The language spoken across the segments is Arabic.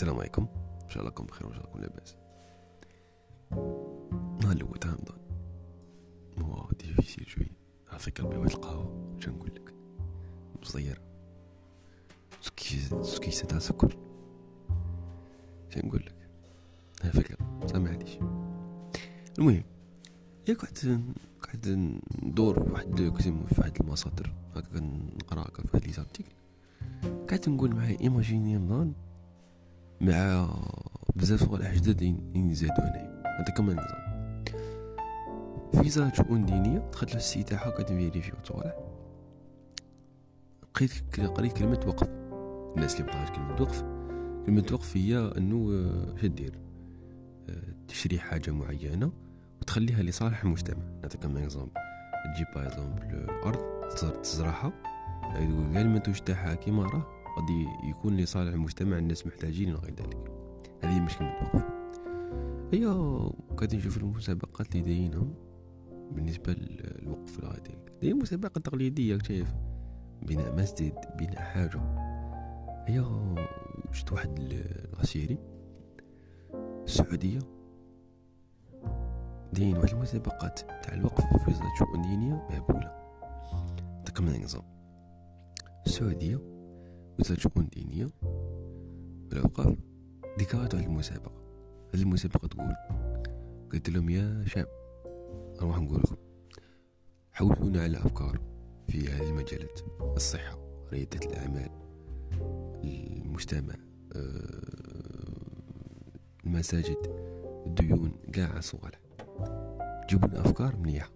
السلام عليكم. إن شاء الله بخير وإن شاء الله لاباس. نهار الأول تاع رمضان. هو ديفيسيل شوي. عافاك قلبي واحد القهوة شنو نقول لك. مصير سكيسة تاع سكر. شنو نقول لك. عافاك سامحنيش المهم يا قعدت قعدت ندور في واحد كزيمو في واحد المصادر هكا نقرا هكا في واحد لي زارتيكل قعدت نقول معايا ايماجيني رمضان. مع بزاف جدد ينزادو هنايا هذا كما نظام فيزا شؤون دينية دخلت السيت تاعها قاعد نفيريفيو صوالح قريت كلمة وقف. الناس اللي مطاش كلمة وقف. كلمة وقف هي أنه آه، شدير آه، تشري حاجة معينة وتخليها لصالح المجتمع. نعطيك كما اكزومبل تجيب باغ اكزومبل ارض تزرعها. كاع المنتوج تاعها كيما راه غادي يكون لصالح المجتمع الناس محتاجين وغير ذلك. هذه مش كلمة وقف هي قاعدين نشوف المسابقات اللي دايرينهم بالنسبة للوقف الغادي هي مسابقة تقليدية شايف؟ بناء مسجد بناء حاجة. هي شفت واحد العسيري السعودية. داين واحد المسابقات تاع الوقف في وزارة الشؤون الدينية مهبولة. تكمل نظام السعودية. الشؤون الدينية والأوقاف ديكارات واحد المسابقة. هذه المسابقة تقول قلت لهم يا شعب أروح نقول لكم حولونا على أفكار في هذه المجالات الصحة ريادة الأعمال المجتمع آه، المساجد الديون قاع صوالح جيبوا أفكار منيحة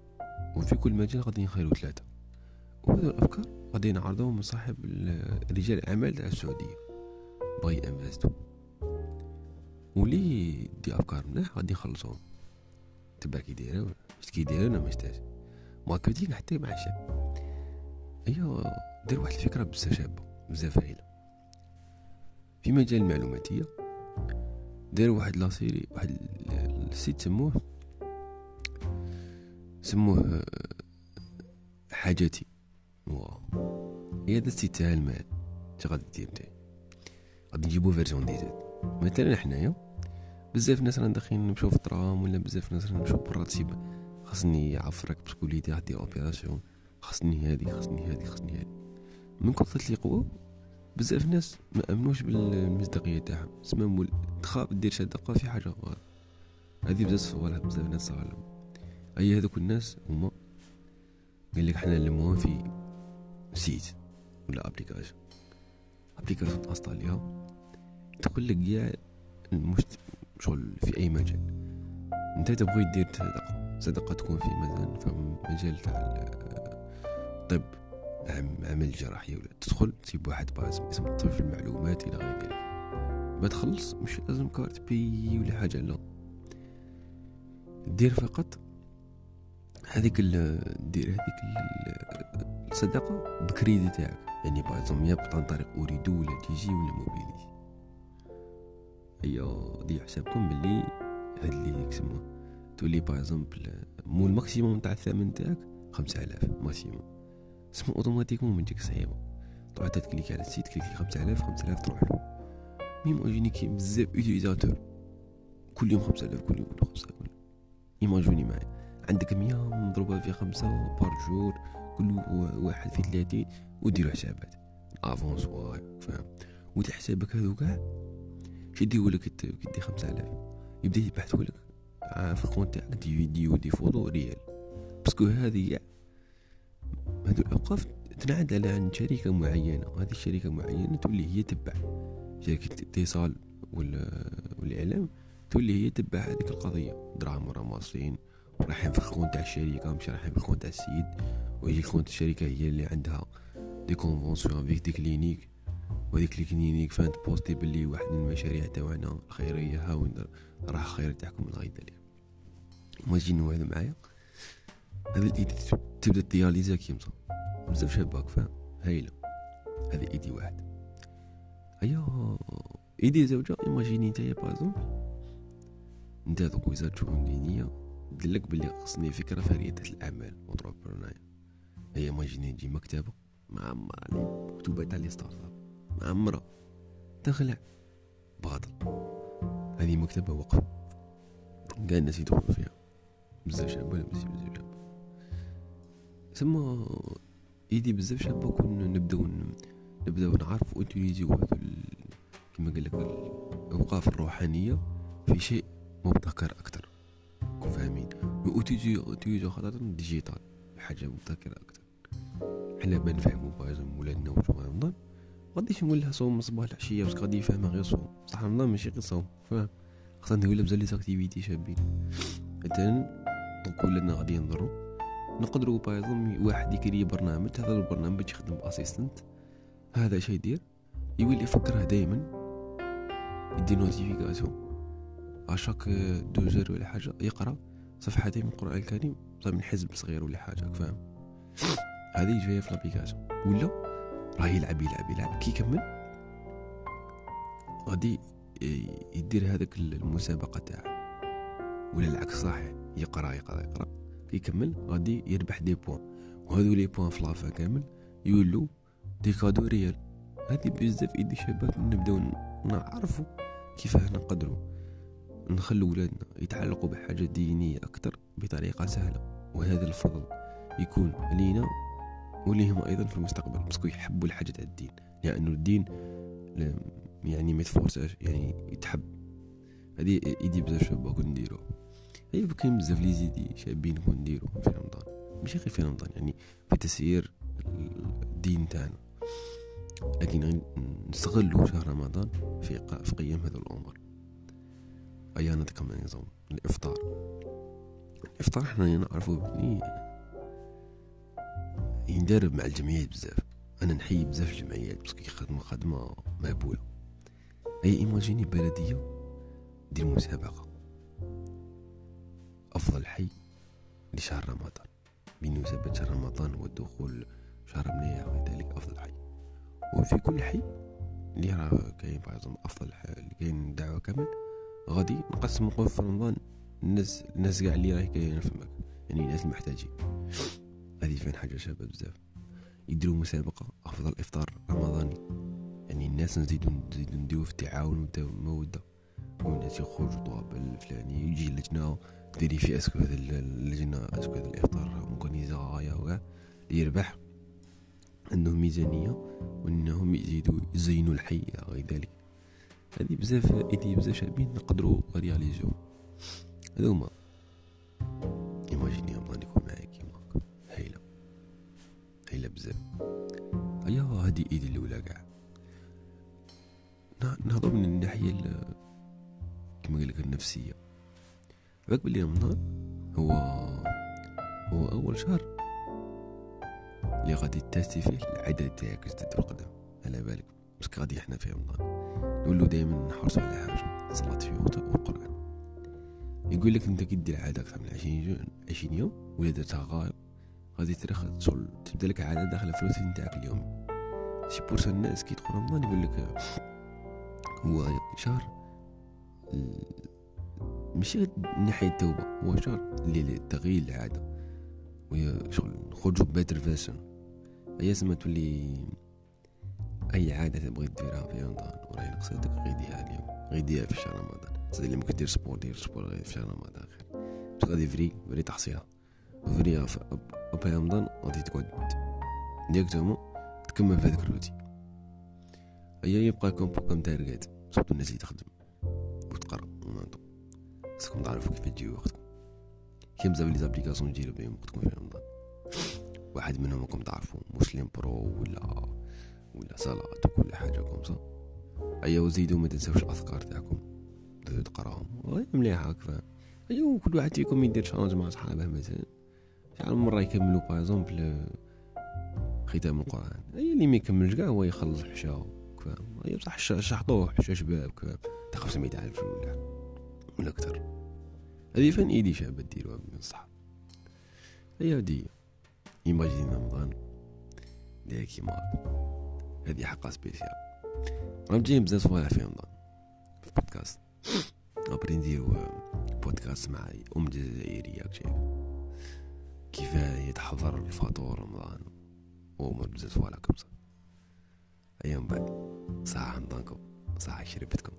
وفي كل مجال غادي نخيروا ثلاثة. وهذو الأفكار غادي نعرضوهم من صاحب رجال الأعمال تاع السعودية بغي انفستو ولي دي أفكار مليح غادي نخلصوهم تبع كي دايرة اش كي دايره أنا مشتاش ماركتينغ حتى مع الشاب. ايوا دير واحد الفكرة بزاف شابة بزاف هايله في مجال المعلوماتية دار واحد لاسيري واحد السيت سموه سموه حاجتي واو هي السيت تاع المال اش غادي دير نتايا غادي نجيبو فيرجون ديزاد مثلا حنايا بزاف ناس رانا داخلين نمشيو في الترام ولا بزاف ناس رانا نمشيو براتسيب خاصني يعفرك باسكو وليدي غادي اوبيراسيون خاصني هادي خاصني هادي خاصني هادي من كثرة لي قوة بزاف ناس ما امنوش بالمصداقية تاعهم تسمى مول تخاف دير صدقة في حاجة غلط هذه بزاف صوالح بزاف ناس صغالهم اي هذوك الناس هما قال لك حنا نلموهم في سيت. ولا ابليكاشن ابليكاشن تنستاليها تقول لك كاع المشت... شغل في أي مجال. أنت تبغي دير صدقة. صدقة تكون في مثلا في مجال تاع الطب عمل الجراحية ولا تدخل تجيب واحد باز اسم الطب في المعلومات إلى غير ذلك ما تخلص مش لازم كارت بي ولا حاجة لا. دير فقط هذيك دير هذيك الصدقه بكريدي تاعك. يعني باغ يبقى عن طريق اريدو ولا تيجي ولا موبيلي هي دي حسابكم باللي هاد اللي يسموه تولي باغ اكزومبل مو الماكسيموم تاع الثمن تاعك خمسة آلاف ماكسيموم. اسمو أوتوماتيكمون من ديك صعيبة. تروح تكليك على السيت كليكي خمسة آلاف خمسة آلاف تروح له. ميم ايماجيني كي بزاف أوتيليزاتور. كل يوم خمسة آلاف كل يوم خمسة كل ايماجيني معايا. عندك مية مضروبة في خمسة بار جور كل واحد في ثلاثين وديرو حسابات. افونس فاهم؟ ودي حسابك هذو كاع. شي لك كدي خمسة آلاف. يبدأ يبحثولك في الكونت تاعك دي فيديو دي فوتو ريال. باسكو هذه هادو الأوقاف تنعاد عند شركة معينة. وهذه الشركة معينة تولي هي تبع شركة اتصال ولا والإعلام تولي هي تبع هذيك القضية. دراهم ورا ورايحين في الكونت تاع الشركة مش رايحين في الكونت تاع السيد ويجي الكونت الشركة هي اللي عندها دي كونفونسيون افيك دي كلينيك وهذيك الكلينيك فانت بوستي باللي واحد من المشاريع تاعنا الخيريه ها وين راح خير تاعكم الله يدلي ايماجينو هذا معايا؟ هذه الايدي تبدأ دياليزا كيمصا بزاف شباك فاهم هايلة. هذه إيدي واحد. هيا إيدي زوجة ايماجيني نتايا بازومبل نتا دوك وزارة شؤون دينية دلك بلي خصني فكرة في ريادة الأعمال entrepreneuriat هيا imaginez نجي مكتبة معمرة مكتوبة تاع les startups معمرة تخلع باطل هذه مكتبة وقف. كاع الناس يدخلوا فيها. بزاف شابة ولا بزاف شابة. ثم idée بزاف شابة كون نبداو نبداو نعرفو utiliser و هذو كما قال لك الأوقاف الروحانية في شيء مبتكر أكثر utiliser و utiliser و خاطر digital حاجة مبتكرة أكثر حنا ما نفهمو باغ ولادنا واش رمضان غاديش نقول لها صوم صباح العشية parce que غادي يفهمها غير صوم. بصح رمضان ماشي غير صوم فاهم؟ خاصنا نديرو بزاف les activités شابين. مثلا donc ولادنا غادي ينظرو نقدروا باغ واحد يكري برنامج هذا البرنامج باش يخدم ب assistant هذا شي يدير. يولي يفكره دائما يدير notification à chaque deux jours ولا حاجة يقرأ. صفحتين من القرآن الكريم. من حزب صغير ولا حاجة فاهم؟ هذه جاية في l'application ولا؟ راه يلعب يلعب يلعب. كي يكمل؟ غادي يدير هذاك المسابقة تاعه. ولا العكس صحيح؟ يقرأ يقرأ يقرأ. كي يكمل غادي يربح des points. وهذو les points في la fin كامل. يولو des cadeaux réels. هذه بزاف idées شباب نبداو نعرفوا كيفاه نقدروا نخلو ولادنا يتعلقوا بحاجة دينية أكثر بطريقة سهلة وهذا الفضل يكون لينا وليهم أيضا في المستقبل parce que يحبوا الحاجة تاع الدين لأنه الدين يعني ما يعني يتحب. هذه idée بزاف شابة كون نديرو. ايوا كاين بزاف لي زيدي شابين كون نديرو في رمضان. ماشي غير في رمضان يعني في تسيير الدين تاعنا. لكن نستغلوا شهر رمضان في قيام هذه الأمور ايا نعطيكم نظام الإفطار. الإفطار إحنا نعرفوا بلي يندرب مع الجمعيات بزاف. أنا نحيي بزاف الجمعيات باسكو يخدموا خدمة مهبوله أي ايماجيني بلدية دير مسابقة. أفضل حي لشهر رمضان. بمناسبة شهر رمضان والدخول شهر مليح وذلك أفضل حي. وفي كل حي اللي راه كاين بعضهم أفضل حي كاين دعوة كامل غادي نقسم في رمضان. الناس الناس كاع اللي راهي كاينة فماك. يعني الناس المحتاجين. هذه فين حاجة شابة بزاف. يديروا مسابقة أفضل إفطار رمضاني. يعني الناس نزيدو نزيدو نديرو في التعاون والموده والناس يخرجوا طوابل الفلاني يجي اللجنة دير vérifie est-ce que هذا اللجنة est-ce que هذا الإفطار organisé غاية يربح. عندهم ميزانية وإنهم يزيدوا يزينوا الحي غير ذلك. هذه بزاف idées بزاف شابين نقدروا réaliser و هذوما ايماجيني الله نكون معاك كيما هايله هايله بزاف هيا هذه ايدي الاولى كاع نهضر من الناحيه كما قال لك النفسيه بالك بلي رمضان هو هو اول شهر اللي غادي تاسي فيه العدد تاعك جدد القدم على بالك بس غادي إحنا في رمضان. نقولو دايما نحرصوا على حاجة. صلاة في وقت والقران يقول لك أنت دير عادة أكثر من عشرين عشرين يوم ولا درتها غايب غادي ترخ تبدأ لك عادة داخله في الروتين تاعك اليومي c'est pour ça الناس كي يدخل رمضان يقول لك هو شهر ماشي ناحية التوبة هو شهر اللي تغيير العادة. وهي شغل نخرجو ب autre façon هي سما تولي أي عادة تبغي ديرها في رمضان؟ وراهي نقصتك غير ديرها اليوم. غير ديرها في شهر رمضان. صدق اللي ممكن دير sport دير sport في شهر رمضان. خير. بس غادي vrai vrai تحصيلها vrai في رمضان غادي تقعد directement تكمل في هذاك الروتين هيا يبقى لكم programme target surtout الناس اللي تخدم وتقرأ خصكم تعرفوا كيف تجيو وقتكم. كاين بزاف les applications ت gérer و بهم وقتكم في رمضان. واحد منهم راكم تعرفوا Muslim Pro ولا ولا صلاة ولا حاجة comme ça أيا وزيدوا ما تنساوش الأذكار تاعكم. تقراهم مليحة هاك أيوا كل واحد فيكم يدير شالنج مع صحابه مثلا. شحال من مرة يكملوا باغ ختام القرآن. أي اللي ما يكملش كاع هو يخلص حشاو فاهم أي بصح شحطوه حشا شباب تاع 500 ألف ولا ولا أكثر. هذه فين إيدي شابة ديروها بنصح هي هادي إيماجين رمضان. داير كيما هذه حلقة سبيسيال. راهم جايين بزاف صوالح في رمضان في بودكاست. ابري نديرو بودكاست مع أم جزائرية شايف كيف يتحضر الفطور رمضان؟ وأمور بزاف صوالح كمسا أيام بعد ساعة رمضانكم ساعة شربتكم